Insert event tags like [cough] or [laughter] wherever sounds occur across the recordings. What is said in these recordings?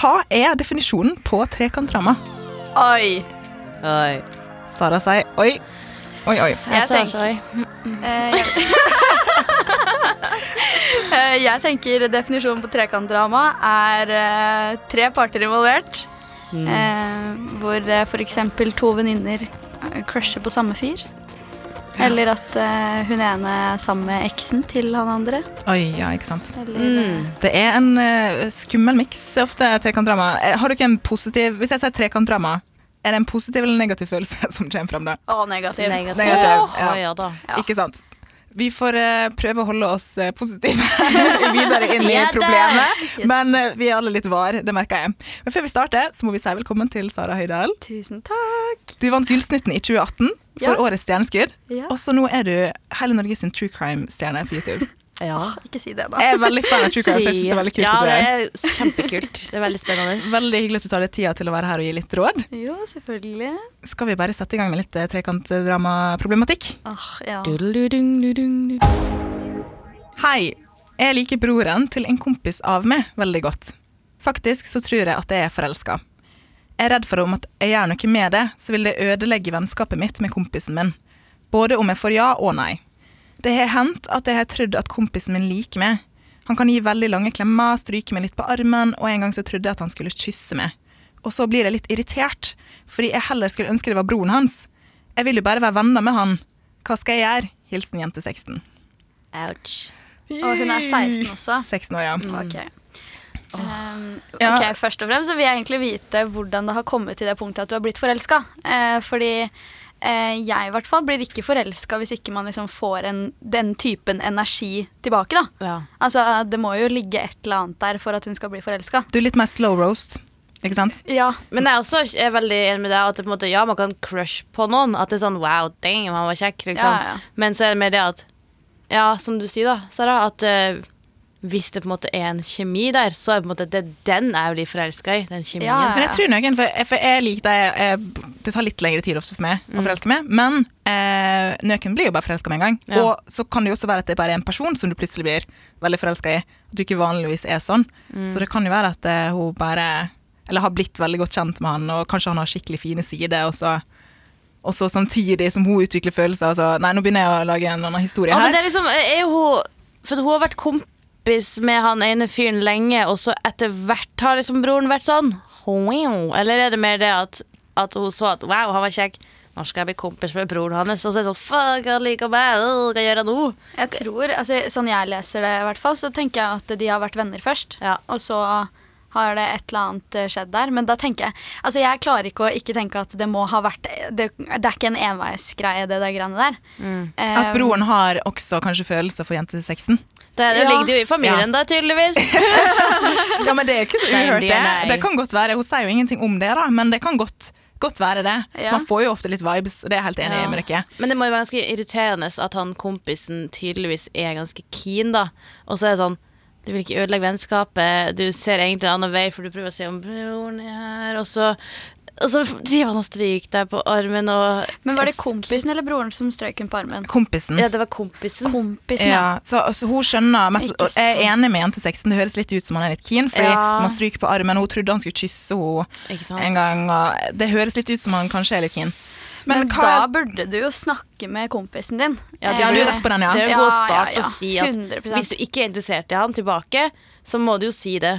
Hva er definisjonen på trekantdrama? Oi. Oi. Sara sier oi. Oi, oi. Jeg sa tenker- oi. Eh, jeg- [laughs] Eh, tenker definisjonen på trekantdrama er eh, tre parter involvert. Mm. hvor f.eks. to venninner crusher på samme fyr. Eller at uh, hun ene er sammen med eksen til han andre. Oi, ja, ikke sant. Eller, mm. Det er en uh, skummel miks, ofte trekantdrama. Har Har ikke en positiv Hvis jeg sier trekantdrama, er det en positiv eller negativ følelse [laughs] som kommer fram da? Å, negativ. Negativ. Negativ, ja. Ja, ja da. Ja. Ikke sant? Vi får uh, prøve å holde oss uh, positive [laughs] videre inn i problemet. Yes. Men uh, vi er alle litt var, det merker jeg. Men før vi starter, så må vi si velkommen til Sara Høydahl. Tusen takk. Du vant Gullsnutten i 2018 for Ja. årets stjerneskudd. Ja. Og så nå er du hele Norges true crime-stjerne på YouTube. Ja. Ikke si det, da. Jeg er veldig fan av true crime, jeg synes det er veldig kult ja, å det se. er kjempekult. Det er veldig spennende. [laughs] Veldig hyggelig at du tar deg tida til å være her og gi litt råd. Jo, selvfølgelig. Skal vi bare sette i gang med litt eh, trekantdramaproblematikk? Åh, ja. Hei, jeg liker broren til en kompis av meg veldig godt. Faktisk så tror jeg at jeg er forelska. Jeg er redd for om at jeg gjør noe med det, så vil det ødelegge vennskapet mitt med kompisen min. Både om jeg får ja og nei. Det har hendt at jeg har trodd at kompisen min liker meg. Han kan gi veldig lange klemmer, stryke meg litt på armen, og en gang så trodde jeg at han skulle kysse meg. Og så blir jeg litt irritert, fordi jeg heller skulle ønske det var broren hans. Jeg vil jo bare være venner med han. Hva skal jeg gjøre? Hilsen jente 16. Ouch. Og hun er 16 også. 16 år, ja. Ok. Um, Ja. Først og fremst så vil jeg egentlig vite hvordan det har kommet til det punktet at du har blitt forelska. Eh, fordi eh, jeg i hvert fall blir ikke forelska hvis ikke man liksom får en, den typen energi tilbake. da. Ja. Altså, Det må jo ligge et eller annet der for at hun skal bli forelska. Du er litt mer slow roast, ikke sant? Ja. Men jeg er også er veldig enig med deg at det, på en måte, ja, man kan crush på noen. At det er sånn wow, dang, han var kjekk. Liksom. Ja, ja. Men så er det mer det at Ja, som du sier, da, Sara, at eh, hvis det på en måte er en kjemi der, så er det på en måte det den jeg blir forelska i. Den kjemien. Ja, ja. Men jeg tror noen, for, for jeg liker det Det tar litt lengre tid ofte for meg å forelske meg, men eh, noen blir jo bare forelska med en gang. Ja. Og så kan det jo også være at det bare er en person som du plutselig blir veldig forelska i. At du ikke vanligvis er sånn. Så det kan jo være at eh, hun bare Eller har blitt veldig godt kjent med han, og kanskje han har skikkelig fine sider, og så og så samtidig som hun utvikler følelser. Altså, nei, nå begynner jeg å lage en annen historie Ja, men her. det er liksom, er hun For hun har vært kompis med han ene fyren lenge, og så etter hvert har liksom broren vært sånn. Eller er det mer det at, at hun så at wow, han var kjekk. Nå skal jeg bli kompis med broren hans. Og så er det sånn fuck, han liker meg. Hva gjør jeg nå? Jeg tror, altså, Sånn jeg leser det, i hvert fall, så tenker jeg at de har vært venner først. Ja. Og så har det et eller annet eh, skjedd der. Men da tenker jeg Altså, jeg klarer ikke å ikke tenke at det må ha vært Det, det er ikke en enveisgreie, det der greiene der. Eh, At broren har også kanskje følelser for jentesexen. Det, det Ja. ligger jo i familien, da, tydeligvis. [laughs] Ja, men det er ikke så uhørt, det det. kan godt være, Hun sier jo ingenting om det, da, men det kan godt, godt være det. Ja. Man får jo ofte litt vibes, det er jeg helt enig Ja. med dere. Men det må jo være ganske irriterende at han kompisen tydeligvis er ganske keen, da. Og så er det sånn Du vil ikke ødelegge vennskapet, du ser egentlig en annen vei, for du prøver å se om broren er her, og så og så driver han og stryker deg på armen og Men var det kompisen eller broren som strøk hun på armen? Kompisen. Ja, det var kompisen. Kompisen, ja. Ja, så, så hun skjønner mest, Ikke og Jeg er enig med jentesexen. Det høres litt ut som han er litt keen, fordi Ja. man stryker på armen. Hun trodde han skulle kysse henne en gang. Og det høres litt ut som han kanskje er litt keen. Men, Men, hva da burde du jo snakke med kompisen din. Ja, det du er rett på den, ja. Det er en god start ja, ja. å si at 100%. hvis du ikke er interessert i han tilbake, så må du jo si det.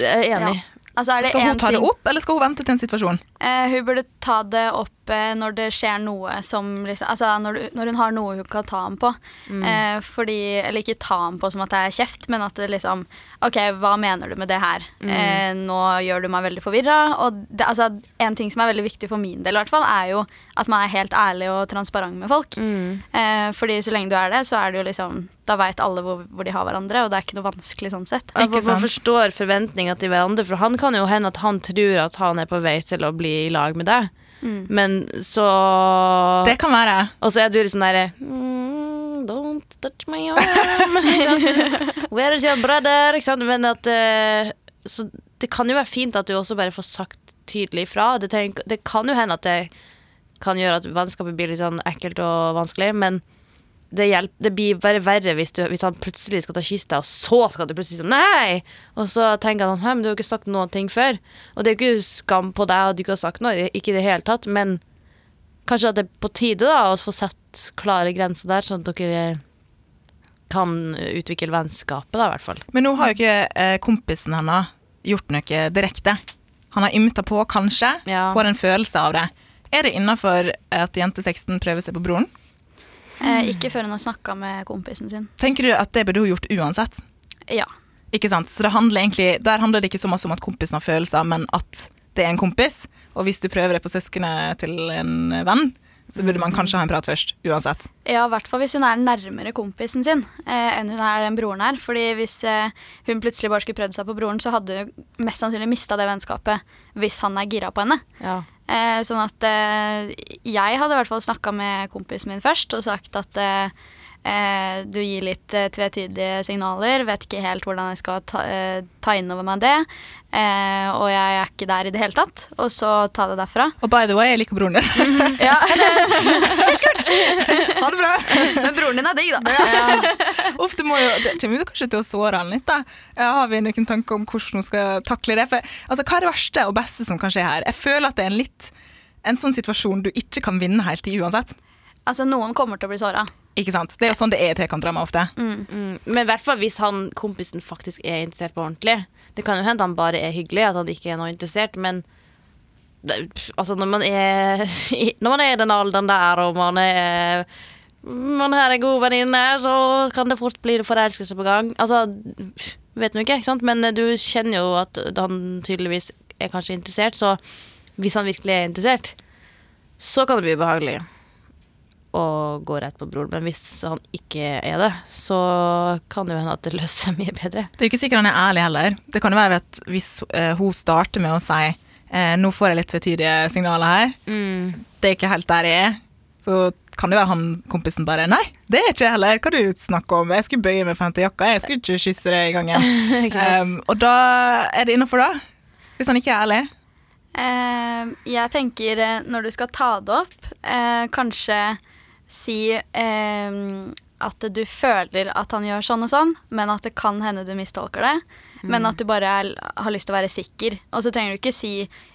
Jeg er enig. Ja. Altså, er det Skal hun ta det opp, eller skal hun vente til en situasjon? Eh, hun burde ta det opp eh, når det skjer noe som liksom Altså når, du, når hun har noe hun kan ta ham på. Mm. Eh, fordi Eller ikke ta ham på som at det er kjeft, men at det liksom OK, hva mener du med det her? Mm. Eh, nå gjør du meg veldig forvirra. Og det, altså, en ting som er veldig viktig for min del, i hvert fall, er jo at man er helt ærlig og transparent med folk. Mm. Eh, fordi så lenge du er det, så er det jo liksom Da veit alle hvor, hvor de har hverandre, og det er ikke noe vanskelig sånn sett. Man forstår forventninga til hverandre, for han kan jo hende at han tror at han er på vei til å bli i lag med deg, Mm. men så Det kan være. Og så er du litt sånn derre mm, Don't touch my arm. [laughs] Where is your brother? Ikke sant? Men at eh, Så det kan jo være fint at du også bare får sagt tydelig ifra. Det, tenk, det kan jo hende at det kan gjøre at vennskapet blir litt sånn ekkelt og vanskelig, men det, hjelp, det blir bare verre hvis, du, hvis han plutselig skal ta kyss deg, og så skal du plutselig si nei! Og så tenker han at men du har ikke sagt noen ting før. Og det er jo ikke skam på deg at du ikke har sagt noe, ikke i det hele tatt, men kanskje at det er på tide da å få satt klare grenser der, sånn at dere kan utvikle vennskapet, da, i hvert fall. Men nå har jo ikke eh, kompisen hennes gjort noe direkte. Han har ymta på, kanskje. Ja. Får en følelse av det. Er det innafor at jente 16 prøver seg på broren? Eh, ikke før hun har snakka med kompisen sin. Tenker du at det burde hun gjort uansett? Ja. Ikke sant? Så det handler egentlig, Der handler det ikke så mye om at kompisen har følelser, men at det er en kompis. Og hvis du prøver det på søskenet til en venn, så burde man kanskje ha en prat først. Uansett. Ja, i hvert fall hvis hun er nærmere kompisen sin eh, enn hun er den broren her. Fordi hvis eh, hun plutselig bare skulle prøvd seg på broren, så hadde hun mest sannsynlig mista det vennskapet hvis han er gira på henne. Ja. Eh, sånn at eh, jeg hadde i hvert fall snakka med kompisen min først og sagt at eh, eh, du gir litt eh, tvetydige signaler, vet ikke helt hvordan jeg skal ta, eh, ta inn over meg det. Eh, og jeg er ikke der i det hele tatt. Og så ta det derfra. Og by the way, jeg liker broren din. [laughs] Ja, [laughs] ha det bra! Men broren din er digg, da. Uff, det, må jo, det kommer jo kanskje til å såre han litt. da. Ja, har vi noen tanker om hvordan hun skal takle det? For, altså, hva er det verste og beste som kan skje her? Jeg føler at det er en litt en sånn situasjon du ikke kan vinne helt i uansett. Altså, noen kommer til å bli såra. Ikke sant? Det er jo sånn det er i trekantdrama ofte. Mm, men i hvert fall hvis han, kompisen faktisk er interessert på ordentlig. Det kan jo hende han bare er hyggelig, at han ikke er noe interessert, men det, altså når man er [laughs] i- Når man er i den alderen der, og man er man her er god venninne, så kan det fort bli forelskelse på gang. Altså, vet du ikke, ikke sant? men du kjenner jo at han tydeligvis er kanskje interessert, så hvis han virkelig er interessert, så kan det bli ubehagelig å gå rett på broren. Men hvis han ikke er det, så kan det jo hende at det løser seg mye bedre. Det er jo ikke sikkert han er ærlig heller. Det kan jo være at hvis eh, hun starter med å si eh, nå får jeg litt tvetydige signaler her, det er ikke helt der jeg er, så kan det være han kompisen bare Nei, det er ikke jeg heller. Hva du snakker om? Jeg skulle bøye meg for å hente jakka. Jeg skulle ikke kysse deg i gangen. [laughs] um, og da er det innafor, da. Hvis han ikke er ærlig. Eh, jeg tenker eh, når du skal ta det opp, eh, kanskje si eh, at du føler at han gjør sånn og sånn, men at det kan hende du mistolker det. Men at du bare er, har lyst til å være sikker. Og så trenger du ikke si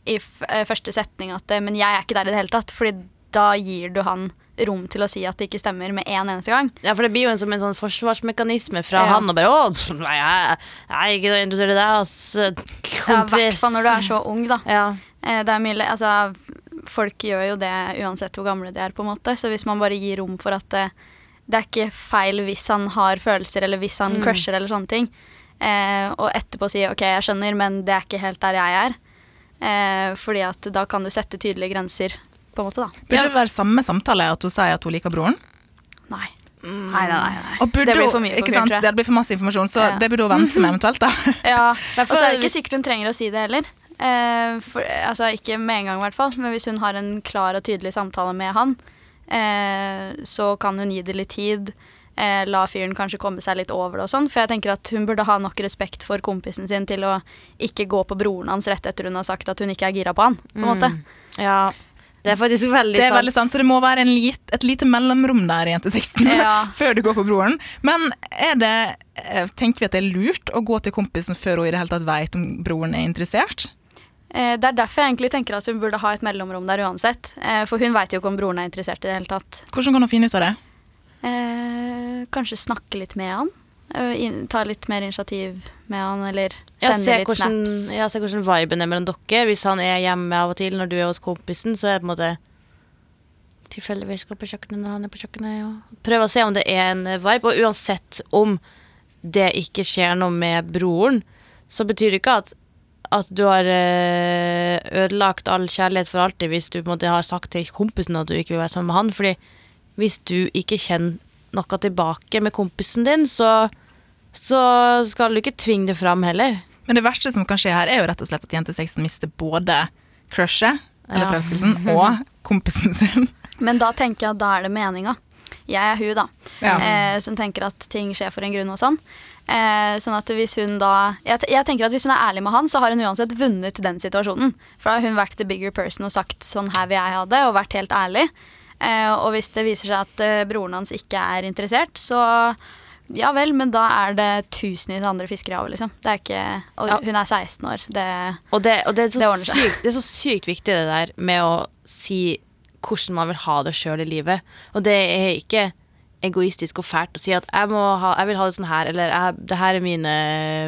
i eh, første setning at eh, 'men jeg er ikke der i det hele tatt', Fordi da gir du han rom til å si at det ikke stemmer med en eneste gang. Ja, for det blir jo en, som en sånn forsvarsmekanisme fra Ja. han og bare 'Å, nei, jeg, er ikke noe interessert i deg, ass. Ja, I hvert fall når du er så ung, da. Ja. Eh, Det er mye, altså, folk gjør jo det uansett hvor gamle de er, på en måte. Så hvis man bare gir rom for at det, det er ikke feil hvis han har følelser, eller hvis han crusher, eller sånne ting, eh, og etterpå si OK, jeg skjønner, men det er ikke helt der jeg er. Eh, fordi at da kan du sette tydelige grenser, på en måte, da. Burde det være samme samtale at hun sier at hun liker broren? Nei. Nei, nei, nei. nei. Og burde Det blir for mye ikke sant? Det blir for masse informasjon, så Ja. det burde hun vente med eventuelt. da. Ja, [laughs] og så er det det ikke sikkert hun trenger å si det heller. Eh, for, altså Ikke med en gang, i hvert fall. Men hvis hun har en klar og tydelig samtale med han, eh, så kan hun gi det litt tid. Eh, la fyren kanskje komme seg litt over det og sånn. For jeg tenker at hun burde ha nok respekt for kompisen sin til å ikke gå på broren hans rett etter hun har sagt at hun ikke er gira på han. på en måte. ja. Det er faktisk veldig Det er sant. veldig sant, så det må være en lit, et lite mellomrom der i Jente 16 Ja. [laughs] før du går på broren. Men er det, tenker vi at det er lurt å gå til kompisen før hun i det hele tatt vet om broren er interessert? Eh, det er derfor jeg egentlig tenker at hun burde ha et mellomrom der uansett. Eh, for hun veit jo ikke om broren er interessert i det hele tatt. Hvordan kan hun finne ut av det? Eh, kanskje snakke litt med han. Eh, Ta litt mer initiativ med han, eller sende litt hvordan, snaps. ja, se hvordan viben er mellom dere. Hvis han er hjemme av og til når du er hos kompisen, så er det på en måte tilfeldigvis gå på kjøkkenet når han er på kjøkkenet. Og prøve å se om det er en vibe. Og uansett om det ikke skjer noe med broren, så betyr det ikke at, at du har eh, ødelagt all kjærlighet for alltid hvis du måte har sagt til kompisen at du ikke vil være sammen med han. Fordi hvis du ikke kjenner noe tilbake med kompisen din, så, så skal du ikke tvinge det fram heller. Men det verste som kan skje her, er jo rett og slett at jente 16 mister både crushet, eller Ja. forelskelsen, [laughs] og kompisen sin. Men da tenker jeg at da er det meninga. Jeg er hun, da. Ja. Eh, som tenker at ting skjer for en grunn og sånn. Eh, sånn at hvis hun da jeg, jeg tenker at hvis hun er ærlig med han, så har hun uansett vunnet den situasjonen. For da har hun vært the bigger person og sagt sånn her vil jeg ha det, og vært helt ærlig. Eh, og hvis det viser seg at eh, broren hans ikke er interessert, så ja vel, men da er det tusenvis av andre fiskere i havet, liksom. Det er ikke, og Ja. hun er 16 år. Det, Og det, og det, er så Det sykt, det er så sykt viktig det der med å si hvordan man vil ha det sjøl i livet. Og det er ikke egoistisk og fælt å si at jeg, ha, jeg vil ha det sånn her, eller jeg, det her er mine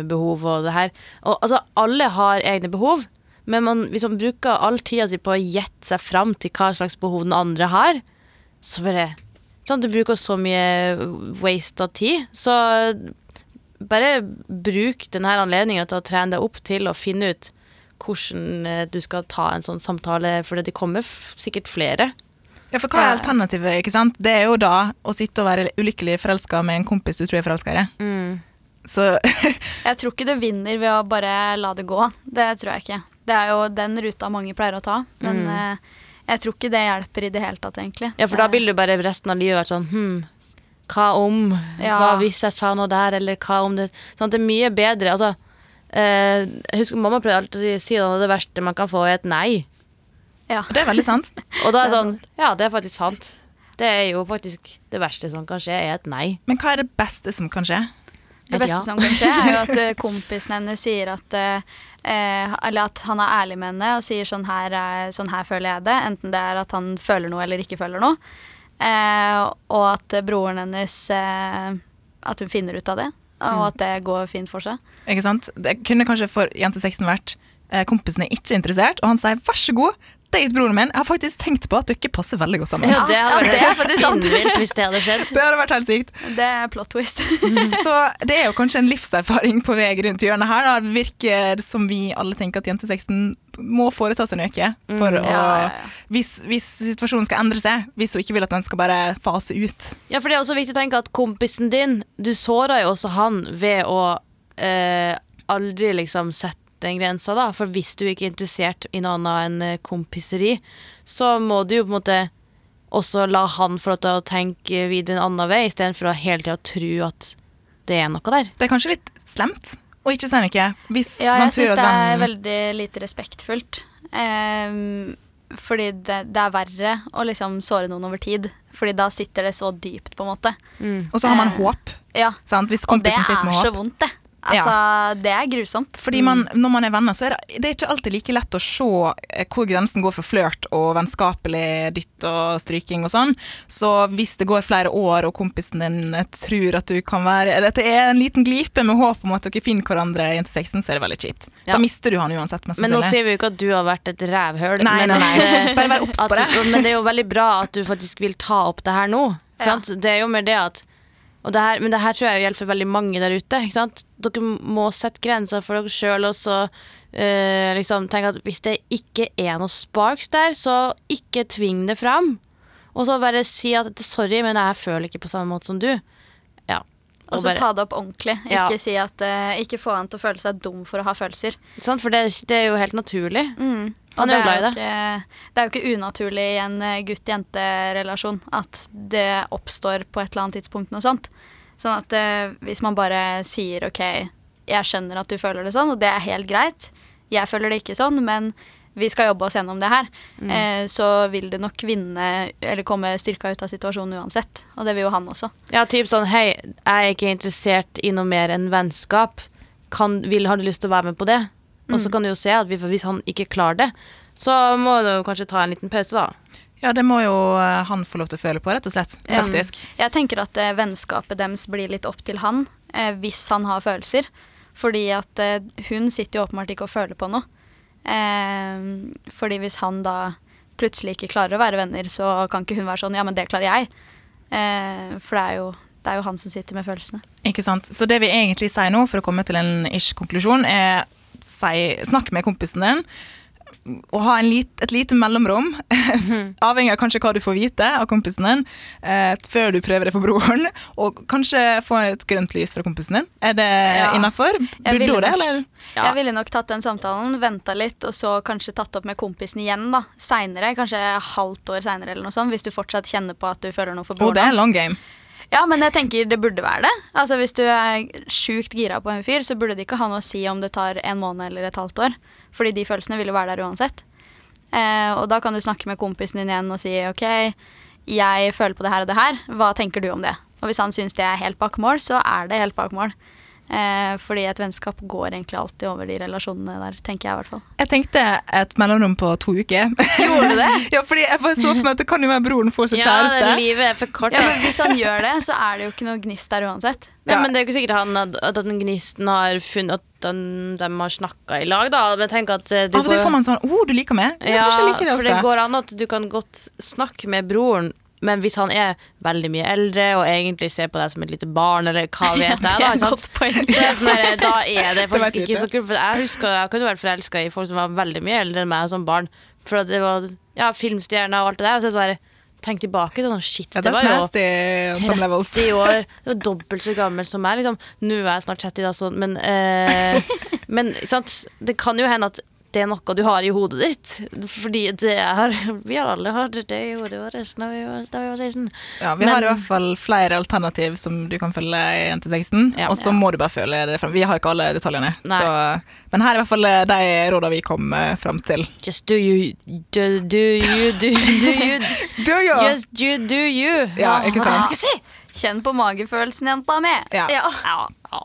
behov, og det her. Og, altså, alle har egne behov, men man, hvis man bruker all tida si på å gjette seg fram til hva slags behov den andre har, så bare sånn, Du bruker så mye waste av tid, så bare bruk denne anledninga til å trene deg opp til å finne ut hvordan eh, du skal ta en sånn samtale, for det kommer f sikkert flere. Ja, for hva er alternativet? ikke sant? Det er jo da å sitte og være ulykkelig forelska med en kompis du tror er forelska i deg. Så [laughs] Jeg tror ikke du vinner ved å bare la det gå. Det tror jeg ikke. Det er jo den ruta mange pleier å ta. Men mm. jeg tror ikke det hjelper i det hele tatt, egentlig. Ja, for da vil du bare resten av livet være sånn Hm, hva om? Ja. Hva hvis jeg sa noe der, eller hva om det sånn, Det er mye bedre. Altså, eh, jeg husker mamma prøvde alltid å si, si at det verste man kan få, er et nei. Ja. det er veldig sant. [laughs] Og da er det sånn Ja, det er faktisk sant. Det er jo faktisk det verste som kan skje, er et nei. Men hva er det beste som kan skje? Det beste ja. som kan skje, er jo at [laughs] eh, kompisen hennes sier at eh, eh, Eller at han er ærlig med henne og sier sånn her, er- sånn her føler jeg det. Enten det er at han føler noe eller ikke føler noe. Eh, og at broren hennes eh, At hun finner ut av det. Og at det går fint for seg. Ikke sant? Det kunne kanskje for jente 16 vært kompisene kompisen er ikke interessert, og han sier vær så god, date broren min. Jeg har faktisk tenkt på at dere passer veldig godt sammen. Ja, det ja, hadde det er vært faktisk sant. spinnvilt hvis det hadde skjedd. Det hadde vært helt sykt. Det er plot twist. Så det er jo kanskje en livserfaring på vei rundt hjørnet her. Det virker som vi alle tenker at jente 16 må foreta seg noe for mm, Ja, ja, ja. hvis, hvis situasjonen skal endre seg, hvis hun ikke vil at den skal bare fase ut. Ja, for det er også viktig å tenke at kompisen din Du såra jo også han ved å eh, aldri liksom sette den grensa, da. For hvis du ikke er interessert i noe annet enn eh, kompiseri, så må du jo på en måte også la han få lov til å tenke videre en annen vei, istedenfor å hele tida tro at det er noe der. Det er kanskje litt slemt å ikke si noe. Hvis Ja, man jeg tror syns det er veldig lite respektfullt. Um, fordi det, det er verre å liksom såre noen over tid. Fordi da sitter det så dypt, på en måte. Og så har man Eh, håp. Ja, Sant? Hvis Og det er så vondt, det. Altså, Det er grusomt. Fordi man, Når man er venner, så er det, det er ikke alltid like lett å se eh, hvor grensen går for flørt og vennskapelig dytt og stryking og sånn. Så hvis det går flere år og kompisen din eh, tror at du kan være Dette er en liten glipe med håp om at dere finner hverandre i 16, så er det veldig kjipt. Ja. Da mister du han uansett, Men nå sier vi jo ikke at du har vært et rævhøl. Nei, men nei, nei. eh, Bare vær obs på det. Men det er jo veldig bra at du faktisk vil ta opp det her nå. Ja. Det er jo mer det at det her, Men det her tror jeg gjelder for veldig mange der ute. Ikke sant? Dere må sette grenser for dere sjøl og så eh, liksom tenke at hvis det ikke er noe sparks der, så ikke tving det fram. Og så bare si at sorry, men jeg føler ikke på samme måte som du. Ja. Og så bare- ta det opp ordentlig. Ja. Ikke si at uh, Ikke få han til å føle seg dum for å ha følelser. Sånn, For det, det er jo helt naturlig. Mm. Han er jo glad i det. Ikke, det er jo ikke unaturlig i en eh, gutt-jente-relasjon at det oppstår på et eller annet tidspunkt noe sånt. Sånn at uh, hvis man bare sier OK, jeg skjønner at du føler det sånn, og det er helt greit. Jeg føler det ikke sånn, men vi skal jobbe oss gjennom det her. Mm. Eh, så vil du nok vinne eller komme styrka ut av situasjonen uansett. Og det vil jo han også. Ja, typ sånn Hei, jeg er ikke interessert i noe mer enn vennskap. Kan, vil, har du lyst til å være med på det? Og så kan du jo se at hvis han ikke klarer det, så må du kanskje ta en liten pause, da. Ja, det må jo eh, han få lov til å føle på, rett og slett. Ja. Faktisk. Jeg tenker at eh, vennskapet deres blir litt opp til han. eh, hvis han har følelser. Fordi at eh, hun sitter jo åpenbart ikke og føler på noe. Eh, fordi hvis han da plutselig ikke klarer å være venner, så kan ikke hun være sånn ja, men det klarer jeg. Eh, for det er, jo, det er jo han som sitter med følelsene. Ikke sant? Så det vi egentlig sier nå, for å komme til en ish-konklusjon, er si, snakk med kompisen din. Og ha en lit, et lite mellomrom, [laughs] avhengig av kanskje hva du får vite av kompisen din, eh, før du prøver det på broren. Og kanskje få et grønt lys fra kompisen din. Er det Ja. innafor? Burde du det, eller? Ja. Jeg ville nok tatt den samtalen, venta litt, og så kanskje tatt opp med kompisen igjen da, seinere. Kanskje halvt år seinere, eller noe sånt, hvis du fortsatt kjenner på at du føler noe for Å, broren det er long game. Ja, men jeg tenker det burde være det. Altså Hvis du er sjukt gira på en fyr, så burde det ikke ha noe å si om det tar en måned eller et halvt år. Fordi de følelsene vil jo være der uansett. Eh, og da kan du snakke med kompisen din igjen og si OK, jeg føler på det her og det her. Hva tenker du om det? Og hvis han syns det er helt bak mål, så er det helt bak mål. Eh, fordi et vennskap går egentlig alltid over de relasjonene der, tenker jeg i hvert fall. Jeg tenkte et mellomrom på to uker. Gjorde du det? [laughs] ja, fordi jeg bare så for meg at det kan jo være broren får seg Ja, det Ja, livet er for kort. Ja, men Hvis han gjør det, så er det jo ikke noe gnist der uansett. Ja. Ja. men det er jo ikke sikkert han, at, at den gnisten har funnet At den, de har snakka i lag, da. Men tenk at det du Av og til får man sånn 'Å, du liker meg'. Ja, Ja, liker det for det går an at du kan godt snakke med broren, men hvis han er veldig mye eldre og egentlig ser på deg som et lite barn, eller hva [laughs] vet jeg, da, det er sånn der, da er det [laughs] faktisk det ikke så kult. For jeg husker jeg kunne vært forelska i folk som var veldig mye eldre enn meg som barn. For det var ja, filmstjerner og alt det der. Og så er det sånn tenk tilbake sånn shit, Ja, det var jo nasty on some levels. 30 år. [laughs] Det var dobbelt så gammel som meg. Liksom. Nå er jeg snart 30, da, så, men, eh, men sant? det kan jo hende at det er noe du har i hodet ditt. Fordi det er Vi har alle hatt det i hodet vårt da vi var, da vi var 16. Ja, vi har i hvert fall flere alternativ som du kan følge i jenteteksten. Ja. og så Ja. må du bare føle det fram. Vi har ikke alle detaljene. Så, men her er i hvert fall eh, de rådene vi kom eh, fram til. Just do you do, do you do, do you [laughs] Do you? Just you do you. Ja, ikke sant? Skal? Kjenn på magefølelsen, jenta mi. Ja. Ja. ja.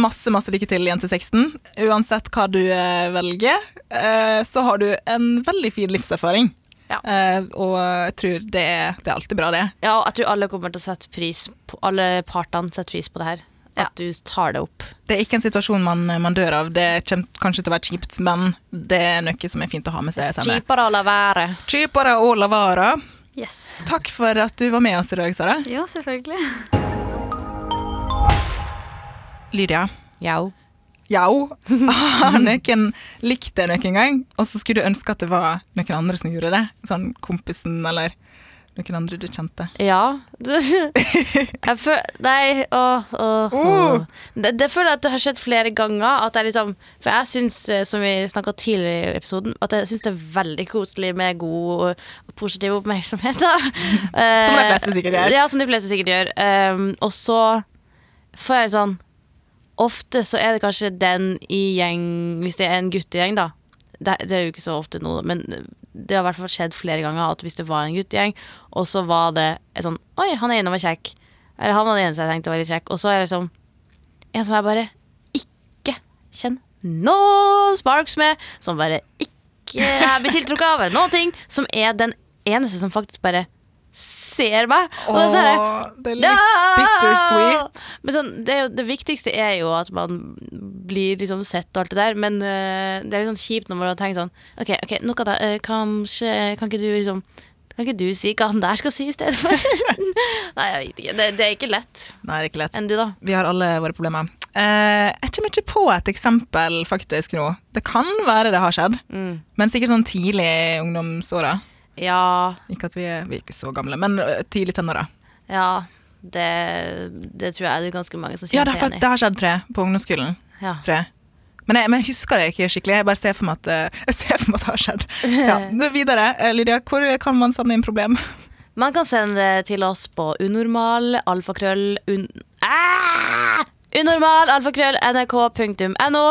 Masse masse lykke til, Jenteseksten. Uansett hva du eh, velger, eh, så har du en veldig fin livserfaring. Ja. Eh, og jeg tror det er, det er alltid bra, det. Ja, og jeg tror alle kommer til å sette pris på Alle partene setter pris på det her. Ja. At du tar det opp. Det er ikke en situasjon man, man dør av. Det kommer kanskje til å være kjipt, men det er noe som er fint å ha med seg senere. Kjipere å la være. Kjipere og være. Yes. Takk for at du var med oss i dag, Sara. Ja, selvfølgelig. Lydia. Jau. Jau. Har [laughs] noen likt det noen gang? Og så skulle du ønske at det var noen andre som gjorde det? Sånn kompisen eller noen andre du kjente? Ja. [laughs] jeg føler Nei, åh, åh. Oh. Det, det føler jeg at det har skjedd flere ganger. At jeg liksom, for jeg syns, eh, som vi snakka tidligere i episoden, at jeg syns det er veldig koselig med god og positiv oppmerksomhet. Da. [laughs] Som de fleste sikkert gjør. Ja, som de fleste sikkert gjør. Um, og så får jeg sånn Ofte så er det kanskje den i gjeng Hvis det er en guttegjeng, da. Det, det er jo ikke så ofte nå, men det har i hvert fall skjedd flere ganger at hvis det var en guttegjeng, og så var det et sånn Oi, han ene var kjekk. Eller han var den eneste jeg tenkte var litt kjekk. Og så er det liksom en som jeg bare ikke kjenner noe sparks med, som bare ikke jeg blir tiltrukket av, eller noen ting, som er den eneste som faktisk bare ser meg. Og det er sånn det er litt bittersweet. men sånn, det, jo, det viktigste er jo at man blir liksom sett og alt det der, men uh, det er litt sånn kjipt når man tenker sånn OK, ok, noe det. Uh, kanskje Kan ikke du liksom Kan ikke du si hva han der skal si i stedet for? [laughs] Nei, jeg vet ikke. Det, det er ikke lett. Nei, det er ikke lett. Enn du, da? Vi har alle våre problemer. Eh, jeg kommer ikke på et eksempel faktisk nå. Det kan være det har skjedd, Mm. men sikkert sånn tidlig i ungdomsåra. Ja, Ikke at vi er, vi er ikke så gamle, men øh, tidlig tenåra. ja. Det, det tror jeg det er ganske mange som kjenner seg igjen i. Ja, det har skjedd, tre på ungdomsskolen. Ja. Tre. Men, jeg. men jeg husker det ikke skikkelig. Jeg bare ser for meg at, [laughs] ser for meg at det har skjedd. Ja, [laughs] Videre. Eh, Lydia, hvor kan man sende inn problem? Man kan sende det til oss på unormal, alfakrøll, un... Ah! Unormal, alfakrøll, nrk.no.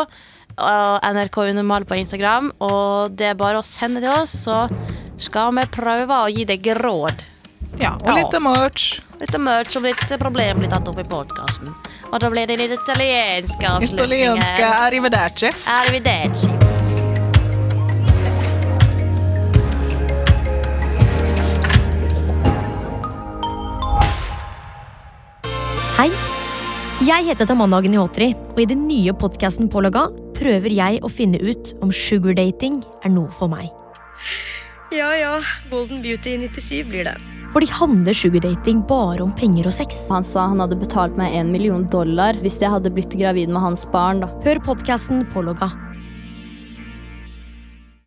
Og NRK Unormal på Instagram. Og det er bare å sende til oss, så skal vi prøve å gi deg råd. Ja, og Ja. litt av merch. Litt merch og litt problem blir tatt opp i podkasten. Og da blir det litt italienske avslutninger. Italienske arrivederci. Arrivederci. Hei. Jeg heter Tamanna Agnihotri, og i den nye podkasten Pålogga prøver jeg å finne ut om sugardating er noe for meg. Ja ja, Golden Beauty 97 blir det. Fordi handler sugardating bare om penger og sex? Han sa han hadde betalt meg en million dollar hvis jeg hadde blitt gravid med hans barn. da. Hør podkasten Pålogga